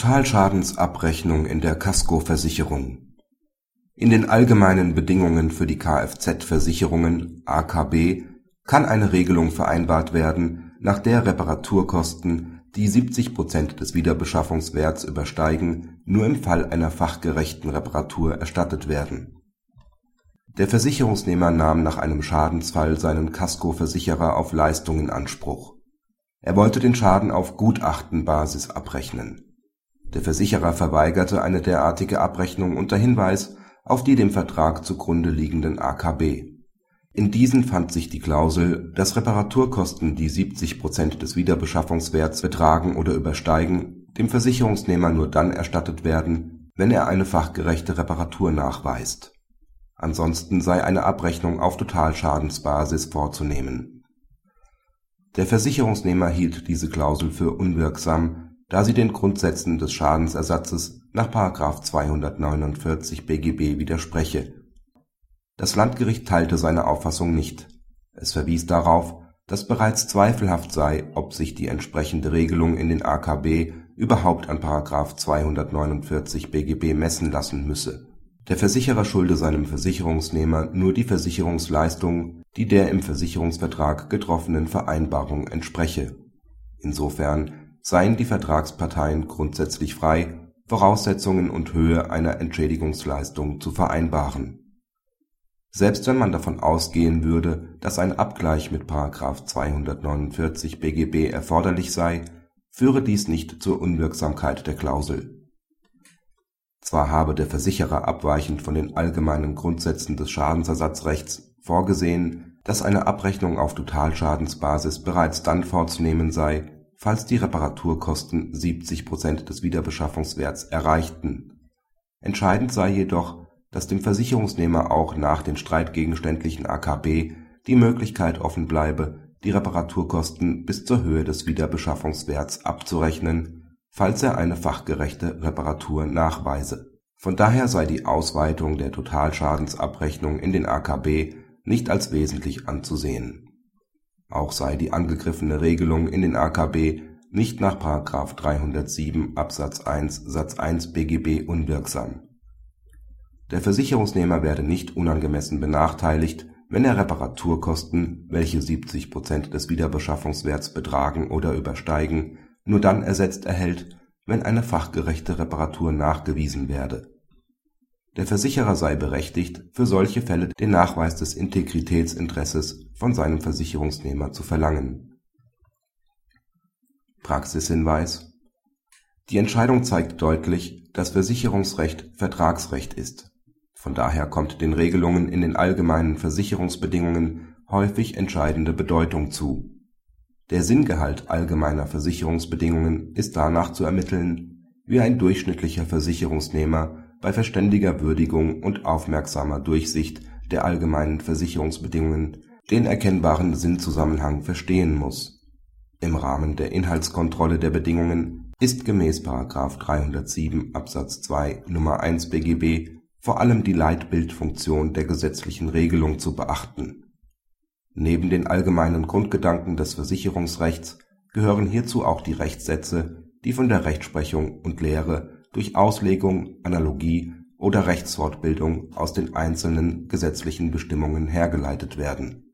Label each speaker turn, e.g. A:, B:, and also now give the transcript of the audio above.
A: Totalschadensabrechnung in der Kaskoversicherung In den allgemeinen Bedingungen für die Kfz-Versicherungen (AKB) kann eine Regelung vereinbart werden, nach der Reparaturkosten, die 70 Prozent des Wiederbeschaffungswerts übersteigen, nur im Fall einer fachgerechten Reparatur erstattet werden. Der Versicherungsnehmer nahm nach einem Schadensfall seinen Kaskoversicherer auf Leistung in Anspruch. Er wollte den Schaden auf Gutachtenbasis abrechnen der Versicherer verweigerte eine derartige Abrechnung unter Hinweis auf die dem Vertrag zugrunde liegenden AKB. In diesen fand sich die Klausel, dass Reparaturkosten, die 70 Prozent des Wiederbeschaffungswerts betragen oder übersteigen, dem Versicherungsnehmer nur dann erstattet werden, wenn er eine fachgerechte Reparatur nachweist. Ansonsten sei eine Abrechnung auf Totalschadensbasis vorzunehmen. Der Versicherungsnehmer hielt diese Klausel für unwirksam da sie den Grundsätzen des Schadensersatzes nach § 249 BGB widerspreche. Das Landgericht teilte seine Auffassung nicht. Es verwies darauf, dass bereits zweifelhaft sei, ob sich die entsprechende Regelung in den AKB überhaupt an § 249 BGB messen lassen müsse. Der Versicherer schulde seinem Versicherungsnehmer nur die Versicherungsleistung, die der im Versicherungsvertrag getroffenen Vereinbarung entspreche. Insofern seien die Vertragsparteien grundsätzlich frei, Voraussetzungen und Höhe einer Entschädigungsleistung zu vereinbaren. Selbst wenn man davon ausgehen würde, dass ein Abgleich mit § 249 BGB erforderlich sei, führe dies nicht zur Unwirksamkeit der Klausel. Zwar habe der Versicherer abweichend von den allgemeinen Grundsätzen des Schadensersatzrechts vorgesehen, dass eine Abrechnung auf Totalschadensbasis bereits dann vorzunehmen sei falls die Reparaturkosten 70 Prozent des Wiederbeschaffungswerts erreichten. Entscheidend sei jedoch, dass dem Versicherungsnehmer auch nach den streitgegenständlichen AKB die Möglichkeit offen bleibe, die Reparaturkosten bis zur Höhe des Wiederbeschaffungswerts abzurechnen, falls er eine fachgerechte Reparatur nachweise. Von daher sei die Ausweitung der Totalschadensabrechnung in den AKB nicht als wesentlich anzusehen auch sei die angegriffene Regelung in den AKB nicht nach § 307 Absatz 1 Satz 1 BGB unwirksam. Der Versicherungsnehmer werde nicht unangemessen benachteiligt, wenn er Reparaturkosten, welche 70 Prozent des Wiederbeschaffungswerts betragen oder übersteigen, nur dann ersetzt erhält, wenn eine fachgerechte Reparatur nachgewiesen werde der Versicherer sei berechtigt, für solche Fälle den Nachweis des Integritätsinteresses von seinem Versicherungsnehmer zu verlangen. Praxishinweis Die Entscheidung zeigt deutlich, dass Versicherungsrecht Vertragsrecht ist. Von daher kommt den Regelungen in den allgemeinen Versicherungsbedingungen häufig entscheidende Bedeutung zu. Der Sinngehalt allgemeiner Versicherungsbedingungen ist danach zu ermitteln, wie ein durchschnittlicher Versicherungsnehmer bei verständiger Würdigung und aufmerksamer Durchsicht der allgemeinen Versicherungsbedingungen den erkennbaren Sinnzusammenhang verstehen muss. Im Rahmen der Inhaltskontrolle der Bedingungen ist gemäß § 307 Absatz 2 Nr. 1 BGB vor allem die Leitbildfunktion der gesetzlichen Regelung zu beachten. Neben den allgemeinen Grundgedanken des Versicherungsrechts gehören hierzu auch die Rechtssätze, die von der Rechtsprechung und Lehre durch Auslegung, Analogie oder Rechtswortbildung aus den einzelnen gesetzlichen Bestimmungen hergeleitet werden